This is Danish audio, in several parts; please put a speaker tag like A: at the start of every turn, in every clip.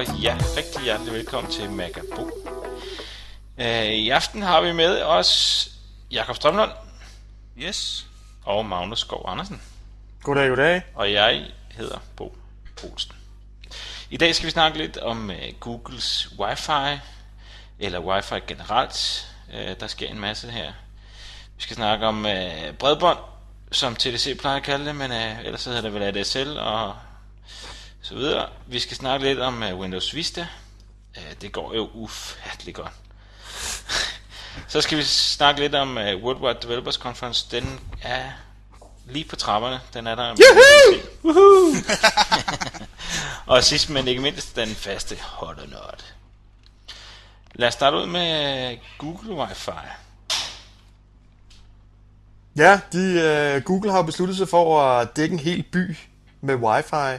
A: og ja, rigtig hjertelig velkommen til Magabo. Øh, I aften har vi med os Jakob Strømlund
B: Yes.
A: og Magnus Skov Andersen.
C: Goddag, goddag.
A: Og jeg hedder Bo Olsen. I dag skal vi snakke lidt om uh, Googles Wi-Fi, eller Wi-Fi generelt. Uh, der sker en masse her. Vi skal snakke om uh, bredbånd, som TDC plejer at kalde det, men uh, ellers så hedder det vel ADSL og så videre. Vi skal snakke lidt om uh, Windows Vista. Uh, det går jo ufatteligt godt. så skal vi snakke lidt om uh, Worldwide Developers Conference. Den er lige på trapperne. Den er der. Woohoo! og sidst men ikke mindst den faste hot or not. Lad os starte ud med Google Wi-Fi.
C: Ja, de, uh, Google har besluttet sig for at dække en hel by med wifi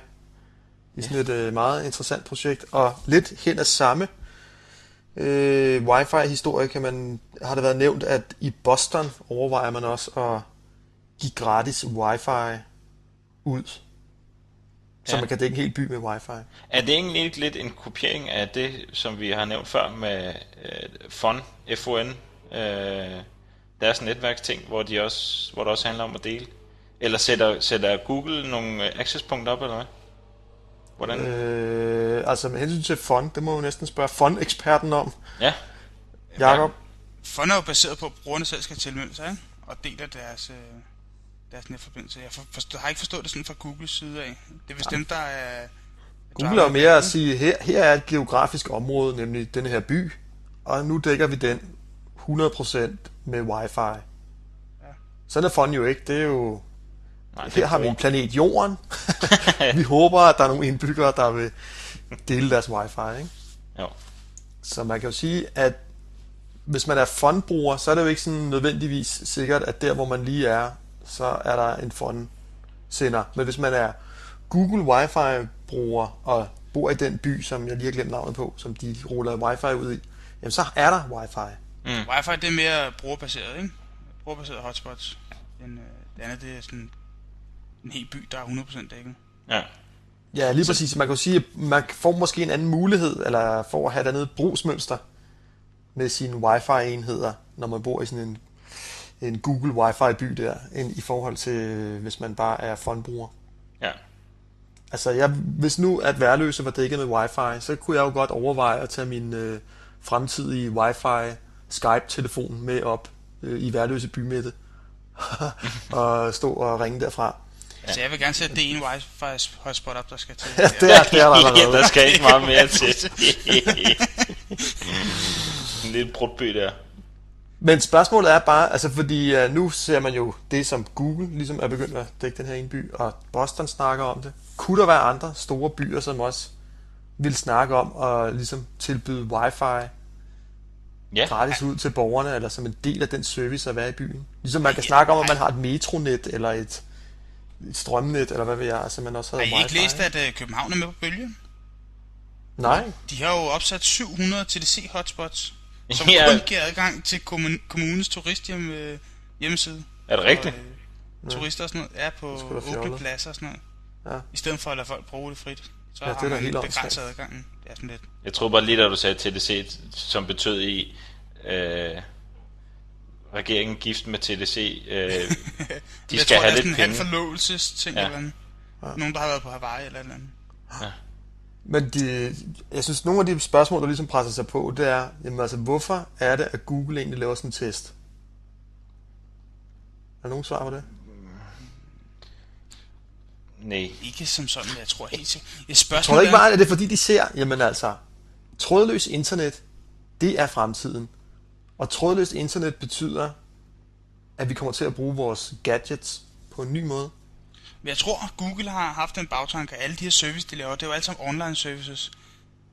C: i sådan et uh, meget interessant projekt, og lidt hen ad samme uh, wifi-historie kan man, har det været nævnt, at i Boston overvejer man også at give gratis wifi ud, så
A: Ja.
C: man kan dække en hel by med wifi.
A: Er det egentlig ikke lidt en kopiering af det, som vi har nævnt før med øh, FON, FON, øh, deres netværksting, hvor, de også, hvor det også handler om at dele? Eller sætter, sætter Google nogle øh, accesspunkter op, eller hvad? Hvordan? Øh.
C: Altså med hensyn til fond, det må jo næsten spørge fond-eksperten om.
A: Ja,
C: Jakob?
B: Fond er jo baseret på, at brugerne selv skal tilmelde sig, ikke? og deler deres, øh, deres netforbindelse. Jeg for, forstår, har ikke forstået det sådan fra Googles side af. Det er vist dem, der er...
C: Google er mere at sige, her, her er et geografisk område, nemlig den her by, og nu dækker vi den 100% med wifi. Sådan er fond jo ikke, det er jo...
A: Nej,
C: Her
A: er
C: har vi en planet Jorden. vi håber, at der er nogle indbyggere, der vil dele deres wifi. Ikke?
A: Jo.
C: Så man kan jo sige, at hvis man er fondbruger, så er det jo ikke sådan nødvendigvis sikkert, at der, hvor man lige er, så er der en fondsender. Men hvis man er Google Wi-Fi-bruger og bor i den by, som jeg lige har glemt navnet på, som de ruller Wi-Fi ud i, jamen så er der Wi-Fi.
B: Wi-Fi det er mere brugerbaseret, ikke? Brugerbaseret hotspots. Den, øh, det andet, det er sådan en hel by, der er 100% dækket.
A: Ja.
C: Ja, lige præcis. Man kan jo sige, at man får måske en anden mulighed, eller får at have et andet brugsmønster med sine wifi-enheder, når man bor i sådan en, en Google Wi-Fi-by der, end i forhold til, hvis man bare er fondbruger.
A: Ja.
C: Altså, jeg, hvis nu at værløse var dækket med wifi, så kunne jeg jo godt overveje at tage min øh, fremtidige wifi Skype-telefon med op øh, i værløse bymidte og stå og ringe derfra.
B: Ja. Så jeg vil gerne sætte det ene Wi-Fi hotspot op, der skal til.
C: Ja, det er, det er der
A: ja,
C: allerede.
A: der skal ikke meget mere til. en lille brudby der.
C: Men spørgsmålet er bare, altså fordi uh, nu ser man jo det, som Google ligesom er begyndt at dække den her ene by, og Boston snakker om det. Kunne der være andre store byer, som også vil snakke om at ligesom tilbyde wifi
A: Ja,
C: gratis ud til borgerne, eller som en del af den service at være i byen? Ligesom man kan snakke om, at man har et metronet, eller et strømnet, eller hvad ved jeg, altså man også
B: Har
C: har
B: I ikke læst, at øh, København er med på bølgen?
C: Nej,
B: De har jo opsat 700 TDC hotspots, som
A: Ja.
B: kun giver adgang til kommun- kommunens turisthjem øh, hjemmeside.
A: er det rigtigt?
B: Og, øh, turister og sådan noget er på åbne pladser og sådan noget.
C: Ja.
B: I stedet for at lade folk bruge det frit, så
C: Ja, det er
B: har man
C: helt
B: begrænset adgangen. Det er sådan lidt.
A: Jeg troede bare lige, da du sagde TDC, som betød i øh, regeringen gift med TDC. Øh, de
B: jeg
A: skal
B: tror,
A: have
B: det er
A: lidt
B: sådan en halv
A: penge.
B: forlovelsesting
A: Ja.
B: eller andet. Nogen, der har været på Hawaii eller eller andet.
C: Men de, jeg synes, nogle af de spørgsmål, der ligesom presser sig på, det er, jamen altså, hvorfor er det, at Google egentlig laver sådan en test? Er der nogen svar på det?
A: Nej.
B: Ikke som sådan, jeg tror helt sikkert. Jeg
C: Jeg tror ikke bare, at det er fordi, de ser, jamen altså, trådløs internet, det er fremtiden. Og trådløst internet betyder, at vi kommer til at bruge vores gadgets på en ny måde.
B: Men jeg tror, Google har haft en bagtanke at alle de her service, de laver. Det er jo alt sammen online services,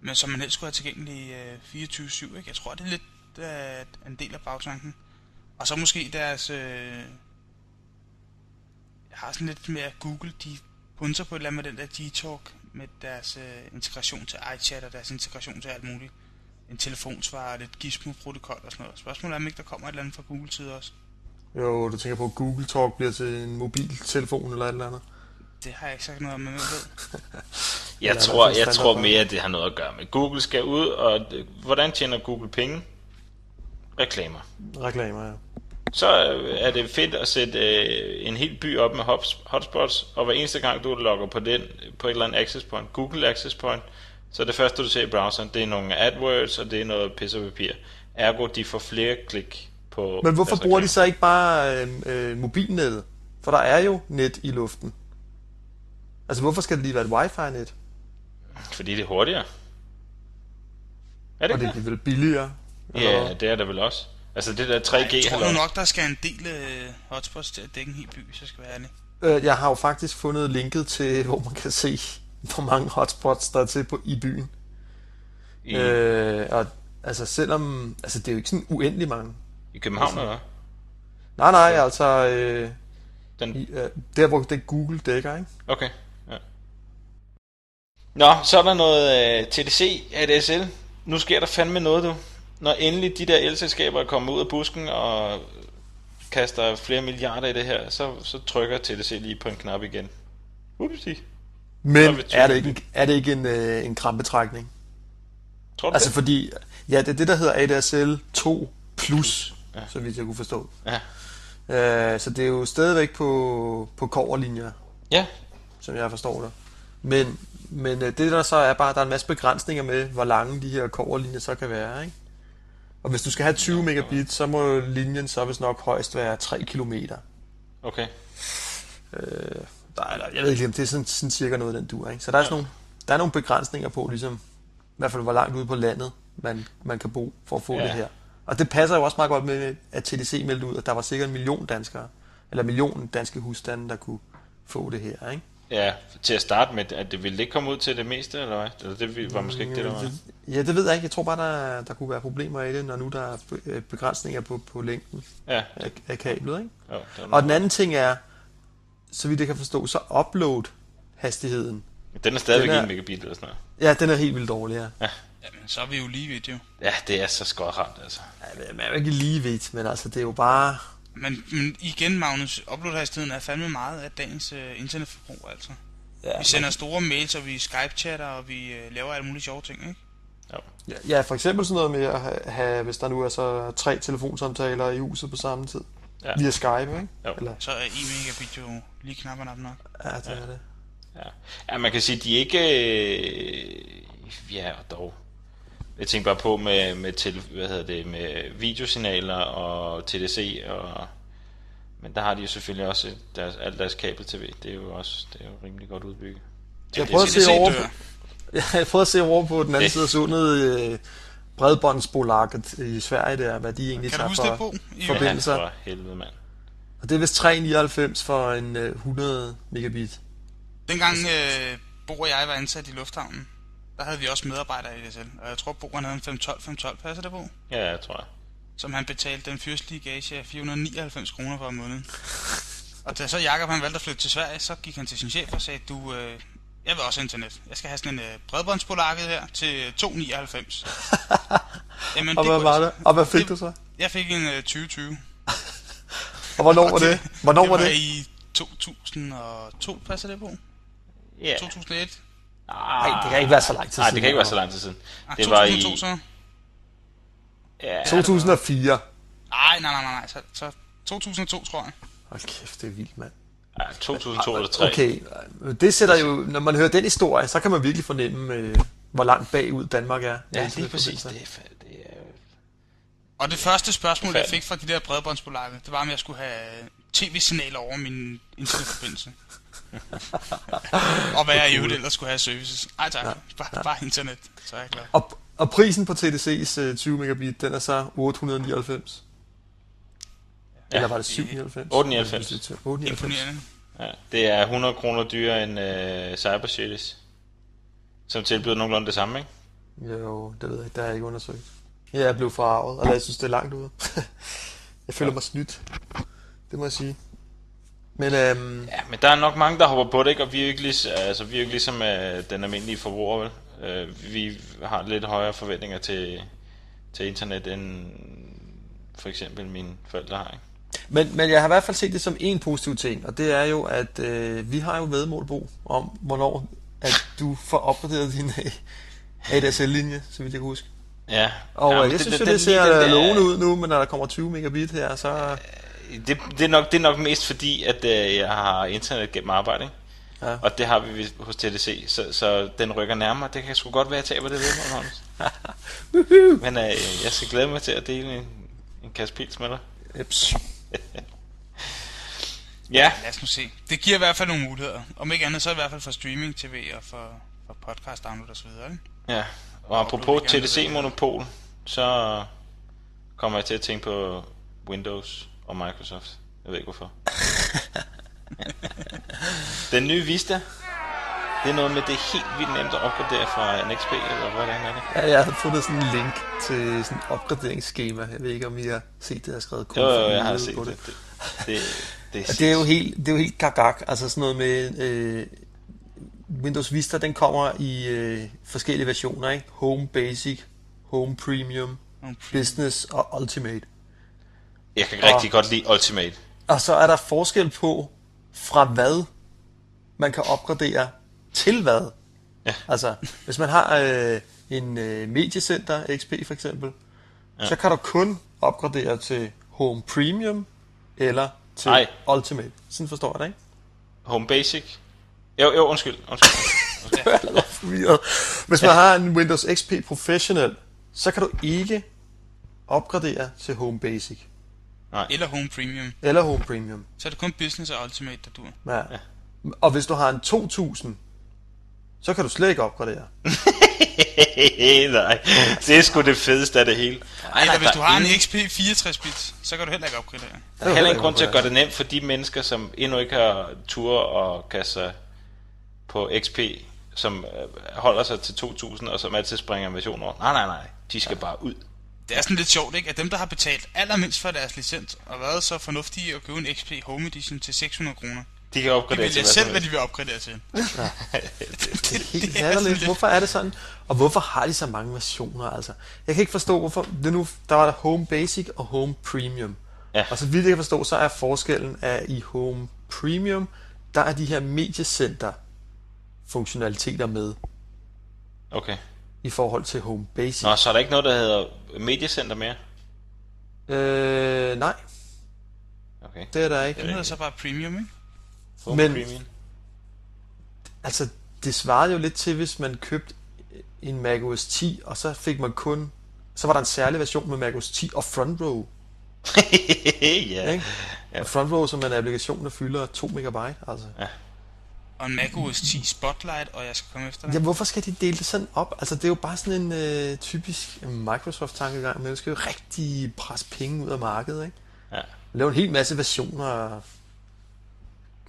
B: men som man helst skulle have tilgængelig øh, 24-7. Ikke? Jeg tror, det er lidt øh, en del af bagtanken. Og så måske deres... Øh, jeg har sådan lidt mere Google, de punter på et eller andet med den der G-Talk, med deres øh, integration til iChat og deres integration til alt muligt. En telefonsvar og lidt Gizmo-protokol og sådan noget. Spørgsmålet er, om ikke der kommer et eller andet fra Google side også.
C: Jo, du tænker på, at Google Talk bliver til en mobiltelefon eller et eller andet.
B: Det har jeg ikke sagt noget om, men jeg ved.
A: Jeg
C: Eller
A: tror, jeg tror mere, at det har noget at gøre med. Google skal ud, og hvordan tjener Google penge? Reklamer.
C: Reklamer, ja.
A: Så øh, er det fedt at sætte øh, en hel by op med hotspots, og hver eneste gang du logger på den, på et eller andet access point, Google access point, så det første du ser i browseren, det er nogle AdWords, og det er noget pis og papir. Ergo, de får flere klik på
C: Men hvorfor bruger de så ikke bare øh, øh, mobilnettet? For der er jo net i luften. Altså hvorfor skal det lige være et wifi-net?
A: Fordi det er hurtigere. Er det
C: Og
A: ikke
C: det
A: det?
C: bliver vel billigere? eller
A: Ja, det er det vel også. Altså det der 3G
B: Jeg tror nu
A: halløj.
B: nok, der skal en del øh, hotspots til at dække en hel by, jeg skal være ærlig.
C: Øh, Jeg har jo faktisk fundet linket til, hvor man kan se, hvor mange hotspots der er til på, i byen.
A: I,
C: Øh, og altså selvom, altså det er jo ikke sådan uendelig mange.
A: I København eller hvad?
C: Nej, nej, altså øh,
A: Den,
C: i, øh, der hvor det Google dækker, ikke?
A: Okay, ja. Nå, så er der noget uh, TDC ADSL. Nu sker der fandme noget, du. Når endelig de der elselskaber er kommet ud af busken og kaster flere milliarder i det her, så, så trykker TDC lige på en knap igen. Upsi.
C: Men er det ikke, er det ikke en, øh, en krampetrækning?
A: Tror du
C: Altså
A: det?
C: fordi, ja, det er det, der hedder ADSL 2 Plus, ja. så vidt jeg kunne forstå.
A: Ja.
C: Øh, så det er jo stadigvæk på, på koverlinjer,
A: Ja,
C: som jeg forstår det. Men, men øh, det der så er bare, at der er en masse begrænsninger med, hvor lange de her koverlinjer så kan være, ikke? Og hvis du skal have 20 megabit, så må linjen så hvis nok højst være 3 km.
A: okay.
C: Øh, der er, jeg ved ikke om det er sådan, sådan cirka noget, den dur, ikke? Så der er, sådan nogle, der er nogle begrænsninger på, ligesom, i hvert fald hvor langt ude på landet, man, man kan bo for at få
A: Ja.
C: det her. Og det passer jo også meget godt med, at TDC meldte ud, at der var sikkert en million danskere, eller en million danske husstande, der kunne få det her, ikke?
A: Ja, til at starte med, at det ville ikke komme ud til det meste, eller hvad? Eller det var måske ikke det, der var...
C: Ja, det ved jeg ikke. Jeg tror bare, der, der kunne være problemer i det, når nu der er øh, begrænsninger på, på længden
A: Ja,
C: af, af kablet, ikke?
A: jo,
C: Og den anden ting er, så vidt jeg kan forstå, så upload hastigheden.
A: den er stadigvæk
C: den er-
A: 1 megabit eller sådan noget.
C: Ja, den er helt vildt dårlig, ja.
B: Jamen, så er vi jo lige vidt jo.
A: Ja, det er så skødramt, altså.
C: Ja, Man er jo ikke lige vidt, men altså, det er jo bare...
B: Men, men igen, Magnus, uploadhastigheden er fandme meget af dagens øh, internetforbrug, altså.
C: Ja,
B: Vi sender store mails, og vi Skype-chatter, og vi øh, laver alle mulige sjove ting, ikke?
A: Jo.
C: Ja, ja, for eksempel sådan noget med at have, have, hvis der nu er så tre telefonsamtaler i huset på samme tid.
A: Ja.
C: Ja. Via Skype, ikke?
A: Jo.
C: Eller,
B: Så er 1 megabit jo lige knap og nap nok.
C: ja, det er det.
A: Ja. ja, man kan sige, de er ikke... Øh, ja, og dog. Jeg tænker bare på med, med, til, hvad hedder det, med videosignaler og TDC, og, men der har de jo selvfølgelig også deres, alt deres kabel-tv. Det er jo også det er jo rimelig godt udbygget.
C: Jeg prøver at se over
B: dør.
C: på, jeg har prøvet at se over på den anden
A: Det-
C: side af sundet øh, bredbåndsbolaget i Sverige der, hvad de egentlig
B: Kan
C: tager for,
B: det,
A: Ja,
C: forbindelser.
A: for helvede, mand.
C: Og det er vist 3,99 for en øh, 100 megabit.
B: Dengang øh, Bo og jeg var ansat i lufthavnen, der havde vi også medarbejdere i DSL. Og jeg tror, Bo han havde en 512, 512 passer det på?
A: Ja, jeg tror jeg.
B: Som han betalte den fyrstlige gage af 499 kroner for om måneden. Og da så Jakob han valgte at flytte til Sverige, så gik han til sin chef og sagde, du, øh, jeg vil også have internet. Jeg skal have sådan en øh, bredbåndsbolaget her til 2,99. Jamen,
C: Og hvad var det?
B: så.
C: Og hvad fik du så?
B: Jeg fik en øh, 2020.
C: Og hvornår var det? Hvornår
B: det
C: var
B: var
C: det?
B: i 2002, passer det på?
A: Ja.
B: 2001?
C: Nej, det kan ikke være så lang tid
A: Nej,
C: siden.
A: det kan ikke være så lang tid siden.
B: Ah,
A: Det var
B: 2002
A: i...
B: så?
A: Ja,
C: 2004.
B: Nej, nej, nej, nej, nej. Så, så 2002, tror jeg.
C: Hold kæft, det er vildt, mand.
A: ja, 2002 eller 3.
C: Okay, det sætter jo, når man hører den historie, så kan man virkelig fornemme, øh, hvor langt bagud Danmark er.
A: Ja, lige præcis. Det er, det er,
B: Og det første spørgsmål, jeg fik fra de der bredbåndsbolager, det var, om jeg skulle have tv-signaler over min internetforbindelse. og hvad jeg i øvrigt ellers skulle have services. Ej tak, bare, bare internet, så er jeg glad.
C: Og, og prisen på TDC's øh, 20 megabit, den er så 899.
A: Ja.
C: Eller var det 799?
A: 899.
C: 899.
B: Imponerende.
A: ja, det er 100 kroner dyrere end uh, Cybershields, som tilbyder nogenlunde det samme, ikke?
C: Jo, det ved jeg ikke, det har jeg ikke undersøgt. Ja, jeg blev forarvet, og jeg synes, det er langt ude. jeg føler mig snydt. Det må jeg sige. Men øhm,
A: Ja, men der er nok mange, der hopper på det, ikke? Og vi er jo ikke, lige, altså, vi er jo ikke ligesom uh, den almindelige forbruger, vel? Uh, vi har lidt højere forventninger til, til internet, end for eksempel mine forældre har, ikke?
C: Men, men jeg har i hvert fald set det som en positiv ting, og det er jo, at øh, vi har jo vedmålbo om, hvornår at du får opgraderet din ADSL-linje, så vidt jeg kan huske.
A: Ja.
C: Og
A: ja, men
C: jeg synes jo,
A: den-
C: det
A: lige
C: ser
A: den der-
C: lovende ud nu, men når der kommer 20 megabit her, så...
A: Det, det, er nok, det er nok mest fordi, at øh, jeg har internet gennem arbejde, ikke?
C: Ja.
A: Og det har vi hos TDC, så, så den rykker nærmere. Det kan sgu godt være, at jeg taber det Magnus. Men øh, jeg skal glæde mig til at dele en, en kasse pils med dig.
C: Eps.
A: Ja,
B: Lad os nu se. Det giver i hvert fald nogle muligheder. Om ikke andet, så i hvert fald for streaming, tv og for, for podcast download og så videre. Ikke?
A: ja. Og apropos
B: gerne vide.
A: TDC-monopol, så kommer jeg til at tænke på Windows og Microsoft. Jeg ved ikke hvorfor. Den nye Vista, det er noget med, det er helt vildt nemt at opgradere fra en XP, eller hvordan er det?
C: Ja, jeg har fundet sådan en link til sådan et opgraderingsskema. Jeg ved ikke, om I har set det, jeg har skrevet
A: Jo, jo,
C: for
A: jeg har set
C: på
A: det. Det, det, det,
C: Og det er jo helt, det er jo helt gagag. Altså sådan noget med øh, Windows Vista, den kommer i øh, forskellige versioner, ikke? Home Basic, Home Premium,
B: Nogle
C: Business og Ultimate.
A: Jeg kan rigtig godt lide Ultimate.
C: Og så er der forskel på, fra hvad man kan opgradere til hvad.
A: Ja.
C: Altså, hvis man har øh, en øh, mediecenter, XP for eksempel, ja. så kan du kun opgradere til Home Premium eller til
A: Ej.
C: Ultimate. Sådan forstår jeg det, ikke?
A: Home Basic. Jo, jo, undskyld. undskyld.
C: Allerede forvirret. Hvis man har en Windows XP Professional, så kan du ikke opgradere til Home Basic
B: Eller Home Premium.
C: eller Home Premium.
B: Så er det kun Business og Ultimate, der dur.
C: Ja. Og hvis du har en 2000, så kan du slet ikke opgradere.
A: nej, det er sgu det fedeste af det hele. Ej,
B: Eller
A: nej,
B: hvis du har en XP 64-bit, så kan du heller ikke opgradere.
A: Der er heller ingen grund til at gøre det nemt for de mennesker, som endnu ikke har tur og kaste sig på XP, som øh, holder sig til 2000 og som altid springer en version over. Nej, nej, nej. De skal bare ud.
B: Det er sådan lidt sjovt, ikke? At dem, der har betalt allermindst for deres licens, og været så fornuftige at købe en XP Home Edition til 600 kroner,
A: De kan
B: de
A: opgradere
B: vælger
A: til hvad
B: selv, hvad de vil opgradere til.
C: Det er helt
B: det er sådan
C: Hvorfor er det sådan? Og hvorfor har de så mange versioner? Altså, jeg kan ikke forstå, hvorfor... Det nu, der var der Home Basic og Home Premium.
A: Ja.
C: Og så vidt jeg kan forstå, så er forskellen af i Home Premium, der er de her mediecenter funktionaliteter med
A: Okay.
C: i forhold til Home Basic.
A: Nå, så er der ikke noget, der hedder Mediecenter mere?
C: Øh, nej,
A: Okay.
C: det er der ikke.
B: Den hedder så bare Premium, ikke?
A: Home
C: Men-
A: Premium.
C: Altså, det svarede jo lidt til, hvis man købte en Mac OS 10, og så fik man kun... Så var der en særlig version med Mac OS 10 og Front Row.
A: ja.
C: Ikke? Ja. Og Front Row, som er en applikation, der fylder 2 megabyte. Altså.
B: Og en Mac OS 10 Spotlight, og jeg skal komme efter dig.
C: Ja, hvorfor skal de dele det sådan op? Altså, det er jo bare sådan en øh, typisk Microsoft-tankegang, men man skal jo rigtig presse penge ud af markedet, ikke?
A: Ja.
C: Lave en hel masse versioner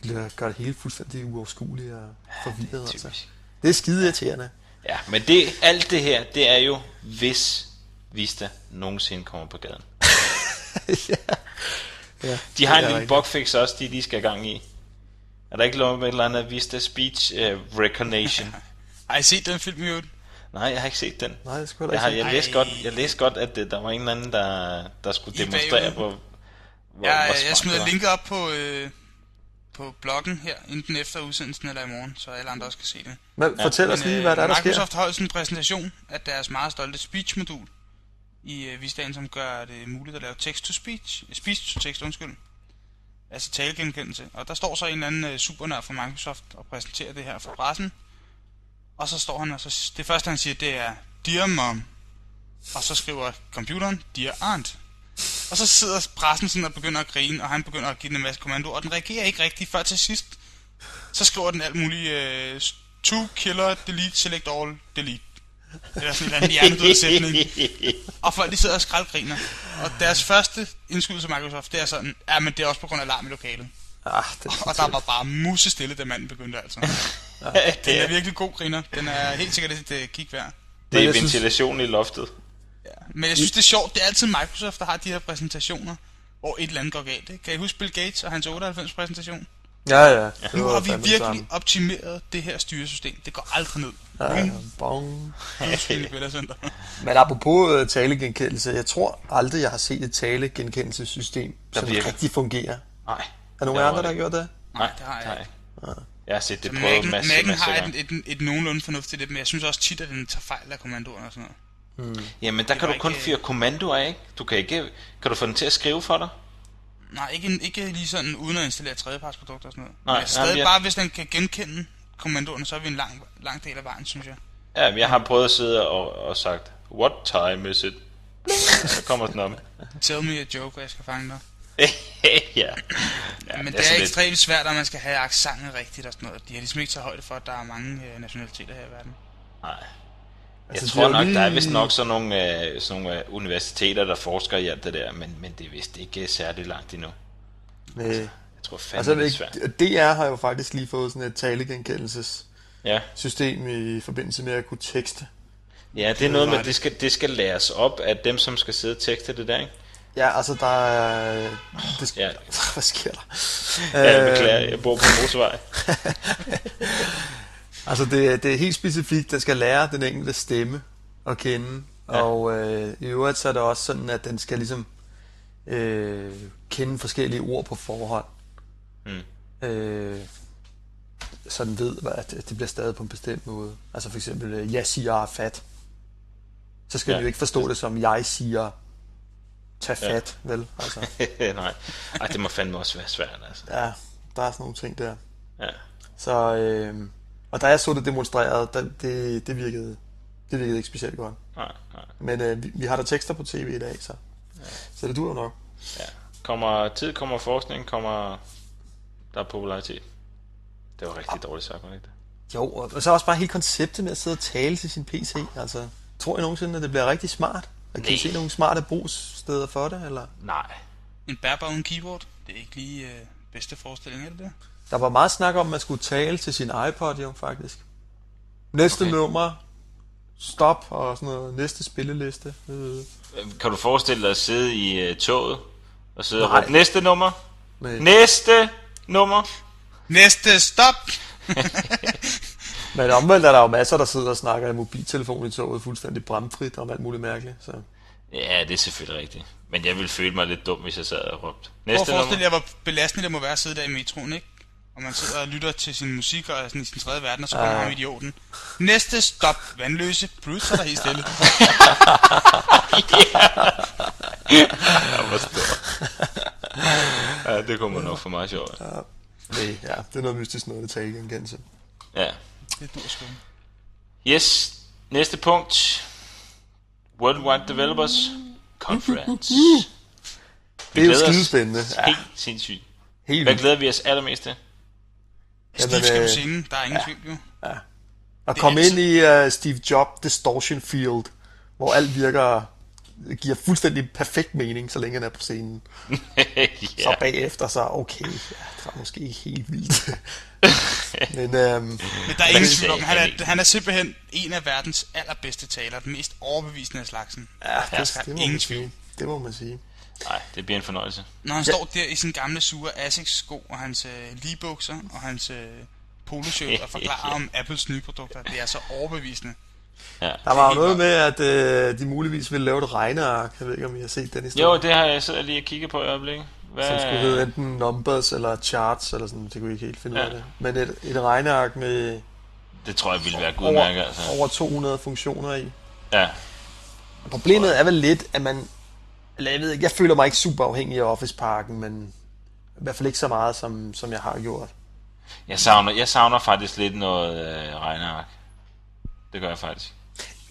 C: og gøre det hele fuldstændig uoverskueligt og forvirret, altså.
A: Typisk.
C: Det er skide irriterende.
A: Ja, men det, alt det her, det er jo, hvis Vista nogensinde kommer på gaden.
C: ja. ja.
A: De har en
C: det er
A: lille bugfix også, de lige skal i gang i. Er der ikke lov med et eller andet Vista Speech uh, Recognition?
B: Har I set den film i øvrigt?
A: Nej, jeg har ikke set den.
C: Nej, det skulle
A: Jeg,
C: jeg
A: har, jeg,
C: se.
A: læste godt, jeg læste godt, at det, der var en eller anden, der, der skulle
B: I
A: demonstrere,
B: bagved.
A: hvor, hvor,
B: Jeg,
A: hvor
B: jeg smider
A: det
B: linket op på, øh, på bloggen her, enten efter udsendelsen eller i morgen, så alle andre også kan se det.
C: Men fortæl os lige,
B: øh,
C: hvad der er, der
B: Microsoft
C: sker.
B: holdt sådan en præsentation af deres meget stolte speech-modul i øh, Vistaen, som gør det muligt at lave text-to-speech, speech-to-text, undskyld. Altså talegenkendelse. Og der står så en eller anden øh, supernær fra Microsoft og præsenterer det her for pressen. Og så står han, og så, det første han siger, det er, Dear Mom. Og så skriver computeren, Dear Aunt. Og så sidder pressen sådan og begynder at grine, og han begynder at give den en masse kommandoer, og den reagerer ikke rigtigt før til sidst. Så skriver den alt muligt, øh, to killer, delete, select all, delete. Eller sådan en eller anden hjernedød sætning. Og folk de sidder og skraldgriner. Og deres første indskydelse af Microsoft, det er sådan, ja, men det er også på grund af larm i lokalet.
C: Ah, det
B: Og der var bare musestille, da manden begyndte altså. Den
A: det,
B: er
A: er,
B: virkelig god griner. Den er helt sikkert et kig værd.
A: det er
C: jeg synes-
A: ventilation i loftet.
B: Ja. Men jeg synes, det er sjovt. Det er altid Microsoft, der har de her præsentationer, hvor et eller andet går galt. Ikke? Kan I huske Bill Gates og hans 98-præsentation?
C: Ja, ja. Det
B: Nu har vi virkelig
C: samme.
B: optimeret det her styresystem. Det går aldrig ned.
C: Ja, ja,
B: Boom.
C: bong. Men apropos øh, talegenkendelse, jeg tror aldrig, jeg har set et talegenkendelsessystem,
A: Der
C: som
A: virker.
C: rigtig fungerer.
A: Nej.
C: Er nogen andre, der har gjort det?
A: Nej,
B: det har jeg
A: nej.
B: ikke.
A: Jeg har set det prøvet
B: Mac'en,
A: masse,
B: Mac'en
A: masse
B: har
A: gange.
B: et, et, et, nogenlunde fornuftigt det, men jeg synes også tit, at den tager fejl af kommandoerne og sådan noget.
A: Jamen, der
B: Det
A: kan du kun
B: ikke-
A: fyre kommandoer af, ikke? Du kan ikke... Kan du få den til at skrive for dig?
B: Nej, ikke, ikke lige sådan uden at installere tredjepartsprodukter og sådan noget.
A: Nej,
B: men stadig
A: nej, jeg-
B: bare, hvis den kan genkende kommandoerne, så er vi en lang, lang del af vejen, synes jeg.
A: Ja, men jeg har prøvet at sidde og, og sagt, what time is it? Så kommer den op.
B: Tell me a joke, og jeg skal fange dig.
A: ja. ja.
B: Men det,
A: er
B: er,
A: sådan lidt-
B: ekstremt svært, at man skal have accenten rigtigt og sådan noget. De har ligesom ikke taget højde for, at der er mange øh, nationaliteter her i verden.
A: Nej. Jeg
C: Altså, de
A: tror nok,
C: lige-
A: der er vist nok sådan nogle, øh, sådan nogle øh, universiteter, der forsker i alt det der, men, men det er vist ikke øh, særlig langt endnu.
C: Nej.
A: Jeg tror fandme,
C: Altså,
A: det er svært.
C: det- DR har jo faktisk lige fået sådan et talegenkendelsessystem
A: Ja.
C: i forbindelse med at kunne tekste.
A: ja, det er noget med,
B: det.
A: det skal, det skal læres op af dem, som skal sidde og tekste det der, ikke?
C: Ja, altså der er... Det skal,
A: Ja.
C: Hvad sker der?
A: Ja, jeg
C: Øh,
A: beklager, jeg bor på en motorvej.
C: Altså det, det er helt specifikt, der skal lære den enkelte stemme at kende.
A: Ja.
C: Ja. Og øh, i øvrigt så er det også sådan, at den skal ligesom øh, kende forskellige ord på forhånd.
A: Mm.
C: Øh, så den ved, hvad- at det bliver stadig på en bestemt måde. Altså for eksempel, øh, jeg siger fat. Så skal
A: Ja.
C: ja. den jo ikke forstå det som, jeg siger tag
A: Ja.
C: fat, vel? Altså,
A: Nej. Ej, det må fandme også være svært, altså.
C: ja, der er sådan nogle ting der.
A: Ja.
C: Så, øh, og da jeg så det demonstreret, der, det, det, virkede, det virkede ikke specielt godt.
A: Nej, nej.
C: Men øh, vi, vi har der tekster på tv i dag, så, ja. så det dur nok.
A: Ja. Kommer tid, kommer forskning, kommer der er popularitet. Det var rigtig dårligt sagt, det ikke det?
C: Jo, og, så også bare hele konceptet med at sidde og tale til sin PC. Altså, tror I nogensinde, at det bliver rigtig smart? Og kan I se nogle smarte brugssteder for det? Eller?
A: Nej.
B: En bærbar uden keyboard, det er ikke lige øh, bedste forestilling, er det det?
C: Der var meget snak om, at man skulle tale til sin iPod, jo, faktisk. Næste
A: Okay.
C: nummer, stop og sådan noget, næste spilleliste. Øh,
A: Kan du forestille dig at sidde i uh, toget og sidde og
C: Nej.
A: råbe, næste nummer,
C: med,
A: næste nummer.
B: Næste stop!
C: men omvendt er der jo masser, der sidder og snakker i mobiltelefon i toget, fuldstændig bramfrit om alt muligt mærkeligt. Så.
A: Ja, det er selvfølgelig rigtigt. Men jeg ville føle mig lidt dum, hvis jeg sad og råbte.
B: Prøv at
A: Næste
B: forestille
A: nummer.
B: jer, hvor belastende det må være at sidde der i metroen, ikke? Og man sidder og lytter til sin musik og er sådan i sin tredje verden, og så kommer
C: Ja.
B: ham idioten. Næste stop, vandløse. Bruce er der helt stille.
A: Ja, hvor stor. ja, det kunne man nok for meget sjovt.
C: Nej, ja, det er noget mystisk noget, det tager genkendelse.
A: Ja.
B: Det dur sgu.
A: Yes, næste punkt. Worldwide Developers Conference.
C: Det er jo skidespændende. Ja,
A: Helt sindssygt.
C: helt
A: Hvad glæder vi os allermest til?
B: Steve
C: Jamen,
B: skal på
C: øh,
B: scenen, der er ingen tvivl jo.
C: At
B: Det
C: komme
B: er
C: ind i uh, Steve Jobs distortion field, hvor alt virker giver fuldstændig perfekt mening, så længe han er på scenen.
A: ja.
C: Så bagefter så, okay, ja, det var måske ikke helt vildt. Men øhm,
B: Men der er ingen
A: det
B: tvivl om,
A: er
B: han er, han er simpelthen en af verdens allerbedste talere, den mest overbevisende af slagsen.
C: ja,
B: Der
C: det,
B: skal
C: det, må
B: ingen tvivl.
C: Det må man sige.
A: Nej, det bliver en fornøjelse.
B: Når han
C: Ja.
B: står der i sin gamle sure Asics-sko og hans øh, Lee-bukser og hans øh, poloshirt og forklarer om Apples nye produkter, det er så overbevisende.
A: Ja.
C: Der var jo noget med, at øh, de muligvis ville lave et regneark. Jeg ved ikke, om I har set den historie.
A: Jo, det har jeg siddet lige og kigget på i øjeblikket. Hvad...
C: Som skulle hedde enten numbers eller charts, eller sådan. Det kunne jeg ikke helt finde ud
A: Ja.
C: af det. Men et, et regneark med
A: Det tror jeg ville være gudmærket, altså.
C: over, over 200 funktioner i.
A: Ja.
C: Problemet er vel lidt, at man... Eller jeg ved ikke, jeg føler mig ikke super afhængig af Office-parken, men i hvert fald ikke så meget, som, som jeg har gjort.
A: Jeg savner, jeg savner faktisk lidt noget øh, regneark. Det gør jeg faktisk.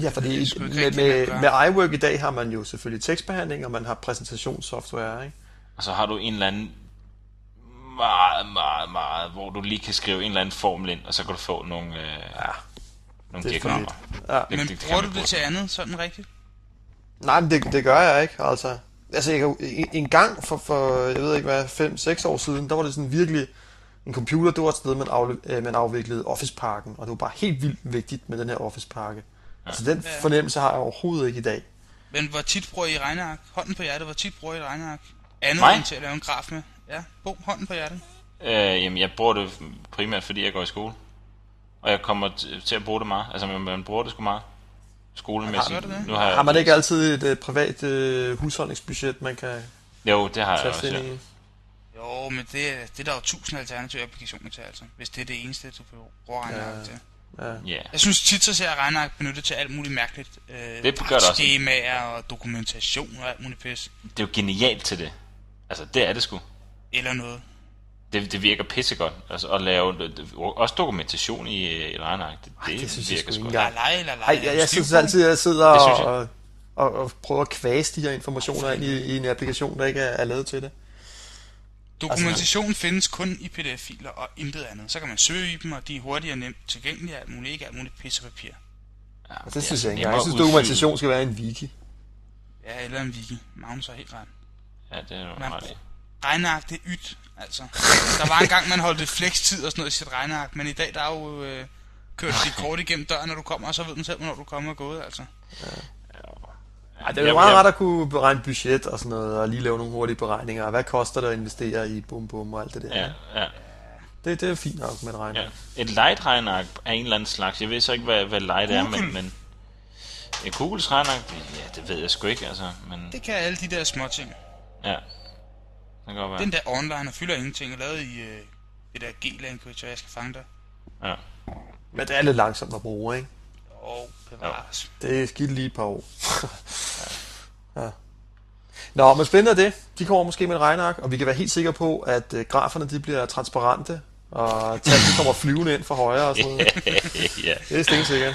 C: Ja, fordi
B: Det
C: med, med, med iWork i dag har man jo selvfølgelig tekstbehandling, og man har præsentationssoftware, ikke?
A: Og så har du en eller anden meget, meget, meget, hvor du lige kan skrive en eller anden formel ind, og så kan du få nogle, øh,
C: Ja,
A: nogle
C: er
A: diagrammer.
C: Ja.
A: Det-
B: Men
A: det- det
B: bruger du det til andet, sådan rigtigt?
C: Nej, men det, det gør jeg ikke, altså. Altså, jeg, en, en gang for, for, jeg ved ikke hvad, 5-6 år siden, der var det sådan virkelig en computer, det var et sted, man, afle, øh, man afviklede Office-parken, og det var bare helt vildt vigtigt med den her Office-pakke. Ja. Altså, den fornemmelse har jeg overhovedet ikke i dag.
B: Men hvor tit bruger I regneark? Hånden på hjertet, hvor tit bruger I regneark? Andet
A: Mig?
B: end til at lave en graf med. Ja, Bo, hånden på hjertet.
A: Øh, jamen, jeg bruger det primært, fordi jeg går i skole. Og jeg kommer t- til at bruge det meget. Altså, man, man bruger det sgu meget. Skolemæssigt.
B: Har det?
A: Nu har, jeg,
C: Har man ikke altid et øh, privat øh, husholdningsbudget, man kan
A: Jo, det har jeg
C: tage
A: også,
C: ind
A: ja.
C: i?
B: Jo, men det, er- det er der jo tusind alternative applikationer til, altså. Hvis det er det eneste, du bruger regneark
C: Ja.
B: til.
C: Ja.
A: Ja.
B: Jeg synes tit, så ser jeg regneark benyttet til alt muligt mærkeligt. Øh,
A: Det gør det også.
B: Skemaer og dokumentation og alt muligt pis.
A: Det er jo genialt til det. Altså, det er det sgu.
B: Eller noget.
A: Det, det virker pissegodt. Altså, at lave også dokumentation i øh, regneark. Det,
C: Ej,
A: det,
C: det synes
A: virker
C: sgu
A: sgu.
C: ikke
B: La
C: engang.
B: la, la la.
C: Ej, jeg, jeg synes altid, at jeg sidder
A: Det synes jeg.
C: og, og, og prøver at kvæse de her informationer ind i, i en applikation, der ikke er, er lavet til det.
B: Dokumentation findes kun i pdf-filer og intet andet. Så kan man søge i dem, og de er hurtigt og nemt tilgængelige alt muligt. Ikke alt muligt pis og papir.
A: Ja,
C: Og det synes
A: er
C: jeg ikke. Jeg synes, dokumentation skal være en wiki.
B: Ja, eller en wiki. Magnus har helt ret.
A: Ja, det er jo ret.
B: Regneark, det er ydt, altså. Der var engang, man holdt et flekstid og sådan noget i sit regneark, men i dag, der er jo øh, kørt dit kort igennem døren, når du kommer, og så ved den selv, hvornår du kommer og gået, altså.
C: Ej, det er jo meget rart at kunne beregne budget og sådan noget, og lige lave nogle hurtige beregninger. Hvad koster det at investere i bum bum og alt det der?
A: Ja, ja,
C: Det, det er fint nok med et regner.
A: ja. Et light regneark af en eller anden slags. Jeg ved så ikke, hvad, hvad light er, men... men en Googles regneark, ja, det ved jeg sgu ikke, altså. Men
B: Det kan alle de der små ting.
A: ja, kan godt være.
B: Den der online og fylder ingenting, er lavet i øh, det der G-language, og jeg skal fange dig.
A: Ja.
C: Men det er lidt langsomt at bruge, ikke?
B: Og bevares.
C: Det er skidt lige et par år. ja. Nå, men spændende er det. De kommer måske med et regneark, og vi kan være helt sikre på, at øh, graferne de bliver transparente, og tallene kommer flyvende ind for højre og sådan noget.
A: ja.
C: Det er stensikkert.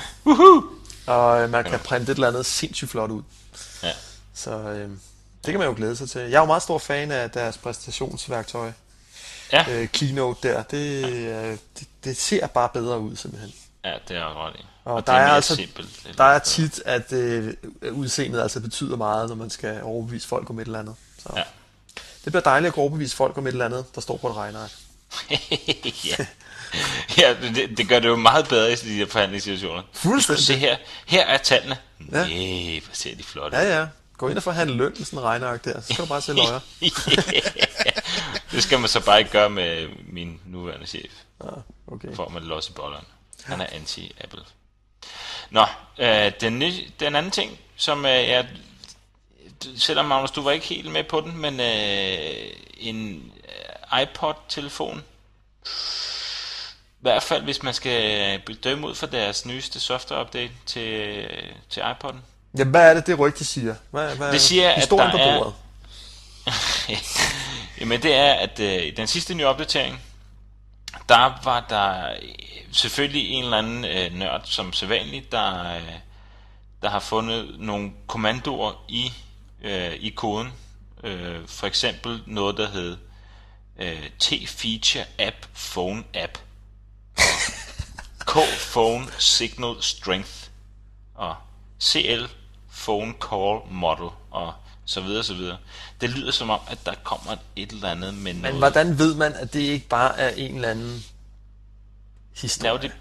C: Og øh, man kan printe et eller andet sindssygt flot ud.
A: Ja.
C: Så øh, det kan man jo glæde sig til. Jeg er jo meget stor fan af deres præstationsværktøj.
A: Ja.
C: Øh, Keynote der, det, øh, det, det ser bare bedre ud simpelthen.
A: ja, det er ret i.
C: Og
A: det
C: der
A: er
C: er altså-
A: simpelt.
C: Der er tit, at øh, udseendet altså betyder meget, når man skal overbevise folk om et eller andet. Så
A: Ja.
C: det bliver dejligt at overbevise folk om et eller andet, der står på et regneark.
A: ja. ja, det, det gør det jo meget bedre i de her forhandlingssituationer.
C: Fuldstændig.
A: Se her, her er tallene.
C: Ja.
A: Ja. Yeah, hvor ser de flotte.
C: Ja, ja. Gå ind og forhandle løn med sådan en regneark der, så skal du bare se løjer.
A: det skal man så bare ikke gøre med min nuværende chef.
C: Ja, okay.
A: får man los i bolleren. Han er anti-Apple. Nå, øh, den, nye, den anden ting, som øh, jeg... Selvom Magnus, du var ikke helt med på den, men øh, en øh, iPod-telefon, i hvert fald hvis man skal bedømme ud for deres nyeste software-update til, til iPod'en.
C: Jamen, hvad er det, det rygte siger? Hvad, hvad
A: Det siger, at
C: historien
A: der
C: på
A: er-
C: bordet?
A: Jamen det er, at øh, i den sidste nye opdatering, der var der øh, selvfølgelig en eller anden øh, nørd, som sædvanligt, der, øh, der har fundet nogle kommandoer i, øh, i koden. Øh, for eksempel noget, der hed øh, T-Feature App Phone App. K-Phone Signal Strength. Og CL Phone Call Model. Og så videre, så videre. Det lyder som om, at der kommer et eller andet med
C: Men
A: noget...
C: hvordan ved man, at det ikke bare er en eller anden historie?
A: Laver de,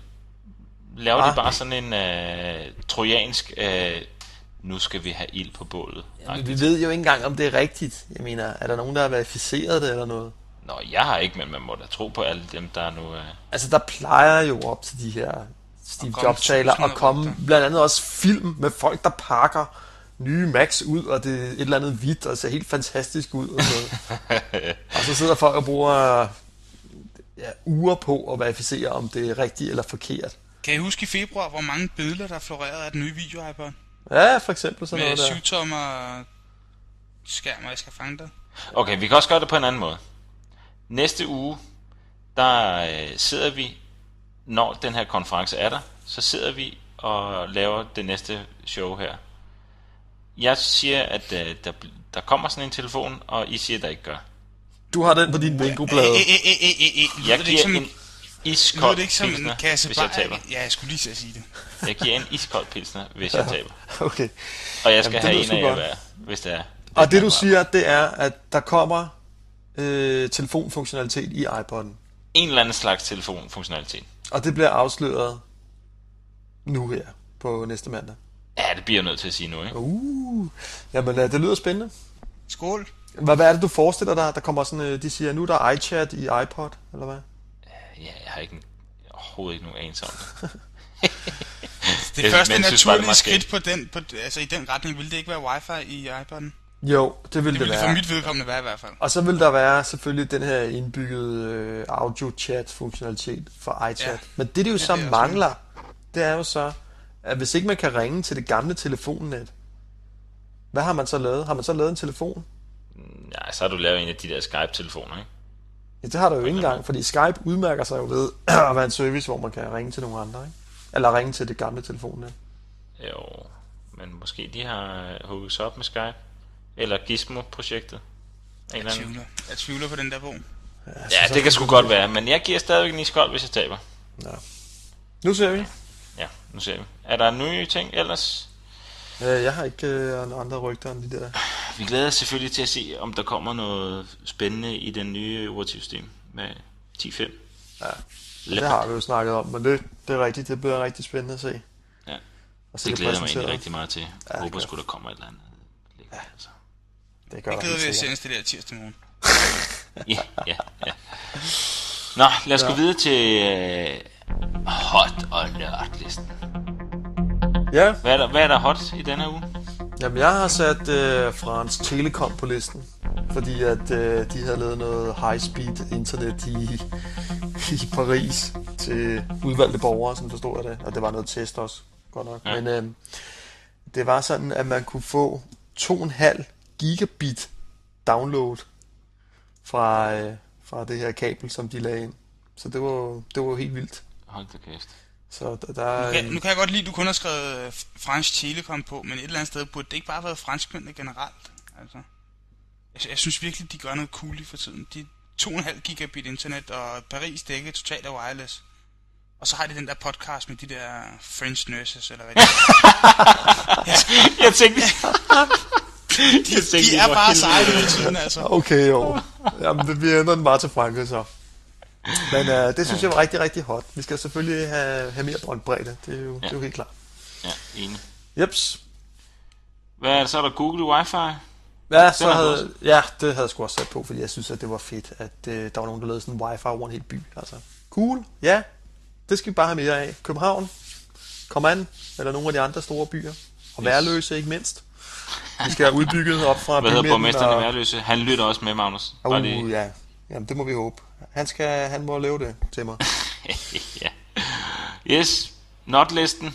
A: laver
C: Ah.
A: de bare sådan en øh, trojansk... Øh, nu skal vi have ild på bålet.
C: Men vi ved jo ikke engang, om det er rigtigt. Jeg mener, er der nogen, der har verificeret det eller noget?
A: Nå, jeg har ikke, men man må da tro på alle dem, der nu... Øh,
C: Altså, der plejer jo op til de her Steve Jobs-taler
B: tusinder
C: at komme blandt andet også film med folk, der pakker nye Macs ud, og det er et eller andet hvidt, og ser helt fantastisk ud. Og, så. og så sidder folk og bruger ja, uger på at verificere, om det er rigtigt eller forkert.
B: Kan I huske i februar, hvor mange billeder, der florerede af den nye video iPod?
C: Ja, for eksempel sådan
B: Med
C: noget der.
B: syvtommer skærm, og jeg skal fange dig.
A: Okay, vi kan også gøre det på en anden måde. Næste uge, der øh, sidder vi, når den her konference er der, så sidder vi og laver det næste show her. Jeg siger, at øh, der, der kommer sådan en telefon, og I siger, at der ikke gør.
C: Du har den på din bingo-plade.
A: Jeg
B: det
A: giver en
B: Lyder
A: iskold
B: det ikke som en
A: pilsner,
B: kasse
A: hvis jeg taber.
B: Ja, jeg skulle lige til at sige det.
A: Jeg giver en iskold pilsner, hvis jeg taber.
C: Okay.
A: Og jeg skal
C: Jamen,
A: have en af jer hver, hvis det er.
C: Og det du siger, det er, at der kommer øh, telefonfunktionalitet i iPod'en.
A: En eller anden slags telefonfunktionalitet.
C: Og det bliver afsløret nu her på næste mandag.
A: Ja, det bliver jeg nødt til at sige nu, ikke?
C: Uh, jamen øh, det lyder spændende.
B: Skål.
C: Hvad, hvad er det, du forestiller dig? Der kommer sådan, øh, de siger, nu er der iChat i iPod, eller hvad?
A: Ja, jeg har ikke en, overhovedet ikke nogen anelse om det.
B: Det første naturlige skridt på den, på, altså i den retning, ville det ikke være wifi i iPod'en?
C: Jo, det vil
B: Det
C: det,
B: ville det
C: være.
B: for mit vedkommende være i hvert fald.
C: Og så vil der være selvfølgelig den her indbyggede øh, audio-chat-funktionalitet for iChat.
B: Ja.
C: Ja. Men det, det jo
B: Det
C: så
B: det,
C: mangler, det er jo så, at hvis ikke man kan ringe til det gamle telefonnet, hvad har man så lavet? Har man så lavet en telefon?
A: Ja, så har du lavet en af de der Skype-telefoner, ikke?
C: Ja, det har der jo ikke engang, fordi Skype udmærker sig jo ved at være en service, hvor man kan ringe til nogle andre, ikke? Eller ringe til det gamle telefonnet.
A: Jo, men måske de har hugget sig op med Skype. Eller Gizmo-projektet. En
B: Jeg
A: anden.
B: tvivler. Jeg tvivler på den der bog.
A: Ja, det kan sgu godt være, men jeg giver stadigvæk en iskold, hvis jeg taber.
C: Ja. Nu ser vi.
A: Ja, nu ser vi. Er der nye ting ellers?
C: Øh, Jeg har ikke øh, andre rygter end de der.
A: Vi glæder os selvfølgelig til at se, om der kommer noget spændende i den nye operativsystem med 10.5.
C: Ja.
A: Lep.
C: Det har vi jo snakket om, men det, det er rigtigt. Det bliver rigtig spændende at se.
A: Ja.
C: Og se
A: Det glæder jeg mig egentlig rigtig meget til. Jeg
C: det
A: håber sgu, der kommer et eller andet. Ja. Altså.
C: Det gør
B: Jeg
C: der
B: glæder
C: helt
B: ved at det der tirsdag morgen.
A: Ja, ja, ja. Nå, lad os ja. gå videre til øh, hot og nørdlisten.
C: Ja,
A: Hvad er, der, hvad er der hot i denne uge?
C: jamen jeg har sat øh, Frans Telekom på listen. Fordi at øh, de havde lavet noget high-speed internet i, i Paris til udvalgte borgere, som forstod jeg det. Og det var noget test også, godt nok.
A: Ja.
C: Ja. Men øh, det var sådan, at man kunne få 2,5 gigabit download fra, øh, fra det her kabel, som de lagde ind. Så det var, det var helt vildt.
A: Hold da kæft.
C: Så der, der
B: Nu kan, nu kan jeg godt lide, at du kun har skrevet øh, fransk telekom på, men et eller andet sted burde det ikke bare have været franskmændene generelt. Altså, jeg, jeg synes virkelig, de gør noget cool lige for tiden. De 2,5 gigabit internet, og Paris dækket totalt af wireless. Og så har de den der podcast med de der French nurses, eller hvad det er.
A: Jeg tænkte...
B: De, de er bare seje hele tiden, altså.
C: Okay, jo. Jamen, det, vi ændrer den bare til Frankrig så. Men uh, det synes jeg var rigtig, rigtig hot. Vi skal selvfølgelig have, have mere båndbredde. Det er jo, ja. det er jo helt klart.
A: Ja, enig.
C: Jeps.
A: Hvad er det, så er der Google Wi-Fi?
C: Ja, så havde, ja, det havde jeg sgu også sat på, fordi jeg synes, at det var fedt, at uh, der var nogen, der lavede sådan en wifi over en hel by. Altså, cool. Ja, det skal vi bare have mere af. København, kom an, eller nogle af de andre store byer. Og værløse ikke mindst. Vi skal have udbygget op fra
A: Hvad hedder borgmesteren i
C: og-
A: Værløse? Han lytter også med, Magnus.
C: Uh,
A: lige-
C: ja. Jamen, det må vi håbe. Han, skal, han må lave det til mig.
A: ja. Yes, notlisten.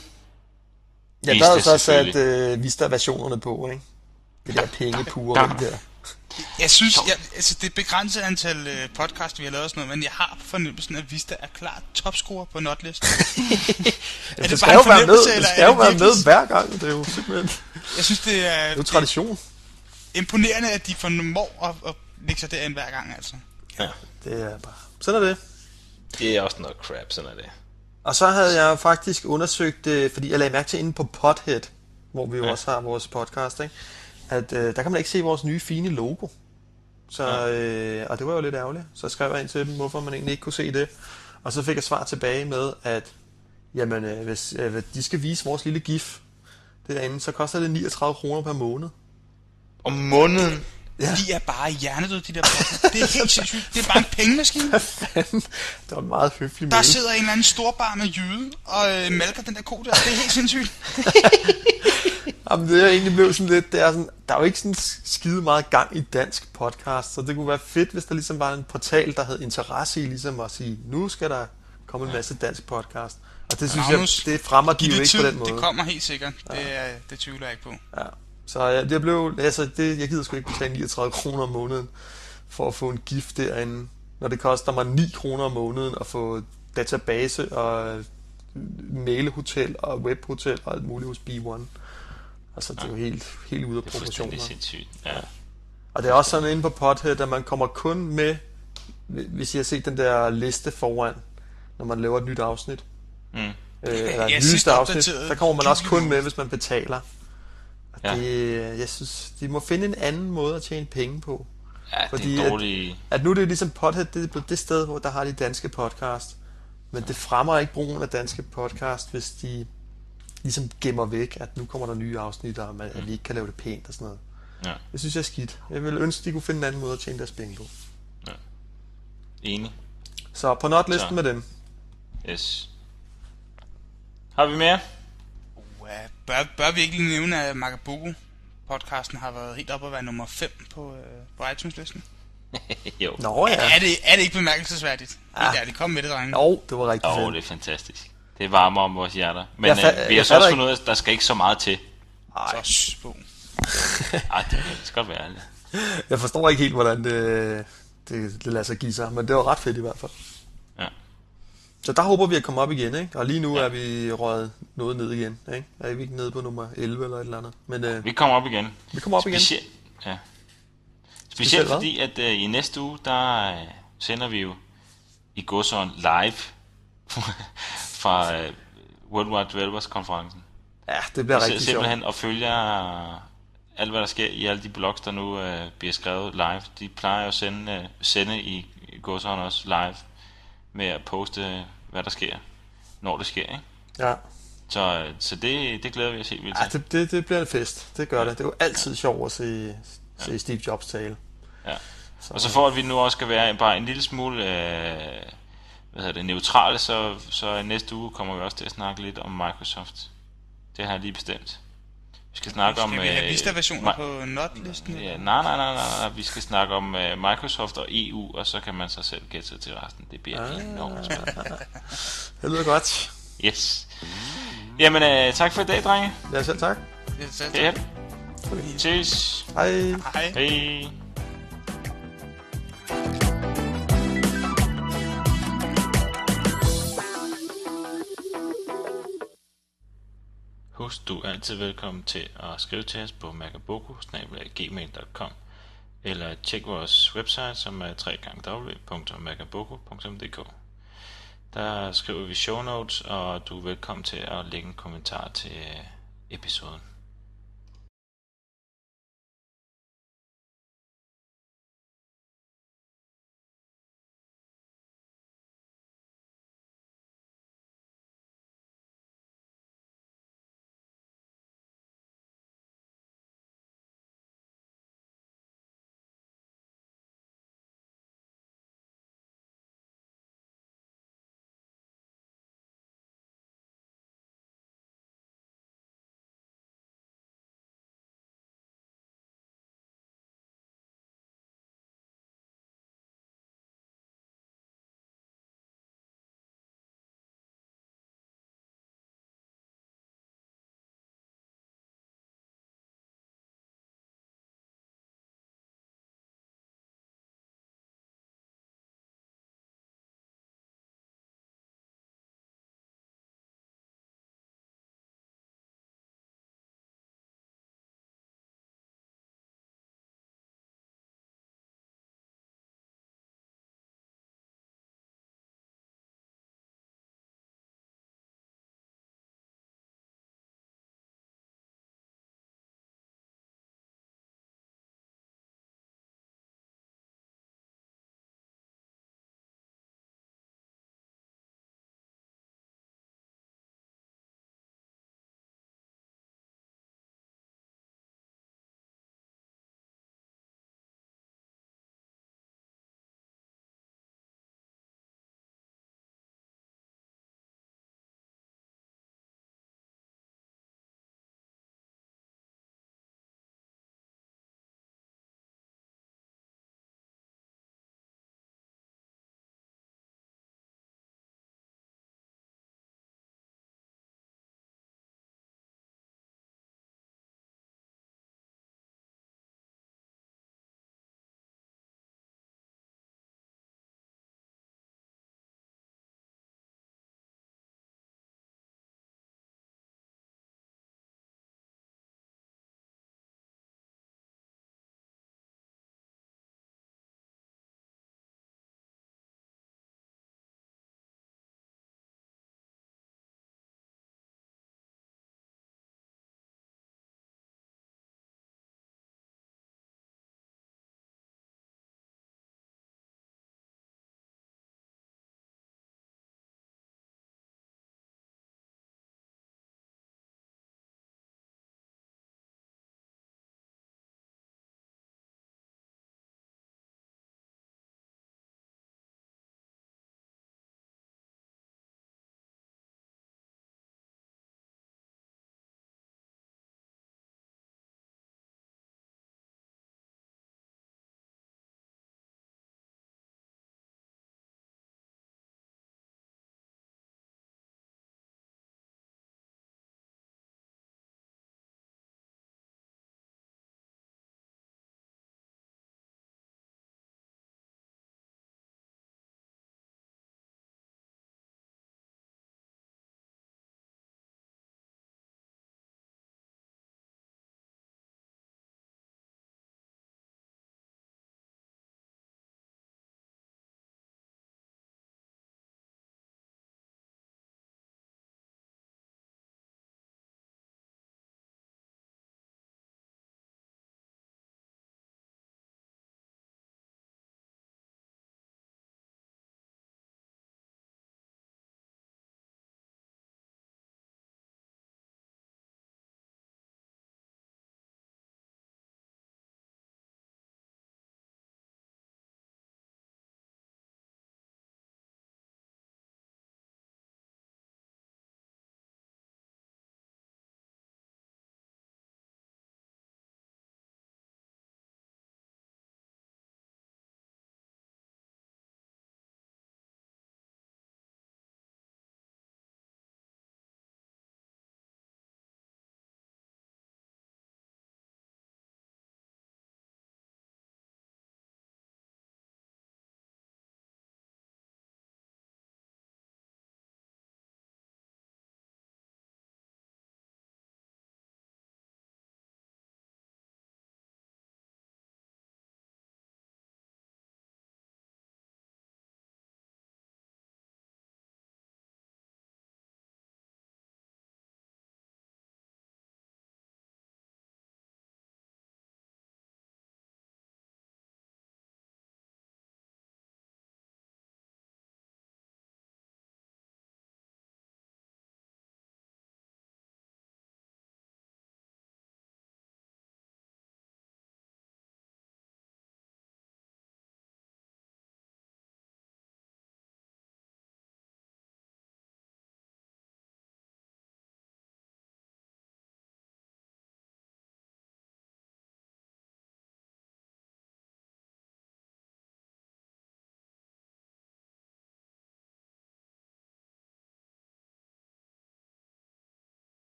C: Ja, der er jo så sat øh, Vista-versionerne på, ikke? Det der pengepure
A: dam.
C: og det der.
B: Jeg synes, jeg, altså, det er et begrænset antal øh, podcast, vi har lavet og sådan noget, men jeg har fornemmelsen, at Vista er klart topscorer på notlisten.
C: Ja,
B: det
C: det,
B: bare
C: skal
B: en
C: jo være med,
B: fornemmelse,
C: det skal
B: er
C: jo være
B: virkelig-
C: med hver gang. Det er jo simpelthen
B: Jeg synes, det er,
C: det er jo tradition.
B: imponerende, at de formår at, at lægge sig derind hver gang, altså.
A: Ja.
C: Det er bare... Sådan er det.
A: Det er også noget crap, sådan er det.
C: Og så havde jeg faktisk undersøgt det, fordi jeg lagde mærke til inde på Pothead, hvor vi jo
A: Ja.
C: også har vores podcast, ikke? At øh, der kan man ikke se vores nye fine logo. Så, øh, og det var jo lidt ærgerligt. Så skrev jeg ind til dem, hvorfor man egentlig ikke kunne se det. Og så fik jeg svar tilbage med, at jamen, øh, hvis øh, de skal vise vores lille gif derinde, så koster det 39 kroner per måned.
A: Om måneden.
C: Ja.
B: De er bare hjernedøde, de der podcast. Det er helt sindssygt. Det er bare en pengemaskine.
C: Det var en meget høflig
B: Der
C: mail.
B: sidder en eller anden storbar med jyde og øh, malker den der ko der. Det er helt sindssygt.
C: Jamen, det er egentlig blevet sådan lidt, det er sådan, der er jo ikke sådan skide meget gang i dansk podcast, så det kunne være fedt, hvis der ligesom var en portal, der havde interesse i ligesom at sige, nu skal der komme en masse dansk podcast. Og det synes
B: Magnus,
C: jeg, det fremmer de jo ikke
B: tid,
C: på den måde.
B: det kommer helt sikkert. Det, er, det tvivler jeg ikke på.
C: Ja. Så ja, det blev, altså det, jeg gider sgu ikke betale 39 kroner om måneden for at få en gift derinde, når det koster mig 9 kroner om måneden at få database og mailhotel og webhotel og alt muligt hos B1. Altså det er jo helt, helt ude af
A: Det er fuldstændig
C: proportioner.
A: sindssygt. Ja.
C: Og det er også sådan inde på Pothead, at man kommer kun med, hvis I har set den der liste foran, når man laver et nyt afsnit.
A: Mm.
C: Øh, eller
B: Ja,
C: et nyeste afsnit, der kommer man også kun med, hvis man betaler. Og
A: Ja.
C: det, jeg synes, de må finde en anden måde at tjene penge på.
A: Ja, det
C: Fordi
A: er
C: at-
A: en dårlig...
C: At nu er det ligesom Pothead, det er blevet det sted, hvor der har de danske podcast. Men det fremmer ikke brugen af danske podcast, hvis de ligesom gemmer væk, at nu kommer der nye afsnit, og man, at vi ikke kan lave det pænt og sådan noget.
A: Ja,
C: Det synes jeg er skidt. Jeg vil ønske, at de kunne finde en anden måde at tjene deres penge på.
A: enig.
C: Så på notlisten med dem.
A: Yes. Har vi mere?
B: Uh, bør, bør vi ikke lige nævne, at Magabogo podcasten har været helt oppe at være nummer 5 på, øh, på iTunes-listen.
A: jo.
C: Nå ja.
B: Er, det, er det ikke bemærkelsesværdigt? Ja. Helt ærligt, kom med det, drenge.
C: Jo, det var rigtig
A: Åh,
C: fedt.
A: det er fantastisk. Det varmer om vores hjerter. Men
C: Jeg fa-
A: øh, vi har så også fundet ud af, at der skal ikke så meget til.
B: Så shh, Bo.
A: Ej, det kan det godt være.
C: Jeg forstår ikke helt, hvordan det, det, det lader sig give sig, men det var ret fedt i hvert fald.
A: Ja.
C: Så der håber vi at komme op igen, ikke? Og lige nu ja. er vi røget noget ned igen, ikke? Er vi ikke nede på nummer 11 eller et eller andet? Men øh,
A: Vi kommer op igen.
C: vi kommer op igen.
A: Specielt, ja.
C: Specielt
A: Specielt fordi, at øh, i næste uge, der øh, sender vi jo i Godsøjen live fra øh, World Wide Developers konferencen.
C: Ja, det bliver rigtig sjovt.
A: simpelthen og følger alt, hvad der sker i alle de blogs, der nu øh, bliver skrevet live. De plejer jo at sende, øh, sende i, Godsøjen også live med at poste, hvad der sker, når det sker. Ikke?
C: Ja,
A: Så, øh, så det, det glæder vi os helt vildt
C: ja
A: til.
C: det, det, det bliver en fest. Det gør det. Det er jo altid sjovt at se, se Steve Jobs tale.
A: Ja. Og så for at vi nu også skal være bare en lille smule øh, hvad hedder det, neutrale, så, så næste uge kommer vi også til at snakke lidt om Microsoft. Det har jeg lige bestemt. Vi skal snakke om...
B: Skal vi have
A: øh,
B: Vista-versioner på not-listen?
A: Ja, nej, nej, nej, nej, nej, vi skal snakke om uh, Microsoft og EU, og så kan man sig selv gætte sig til resten. Det bliver
C: Ah.
A: enormt spændende.
C: Det lyder godt.
A: Yes. Jamen, uh, tak for i dag, drenge.
C: Ja, selv tak.
B: Det er selv-
A: Ja. Ses.
C: Hej.
B: Hej.
A: Hej. Du er altid velkommen til at skrive til os på magaboko.gmail.com eller tjek vores website, som er www.magaboko.dk Der skriver vi show notes, og du er velkommen til at lægge en kommentar til øh, episoden.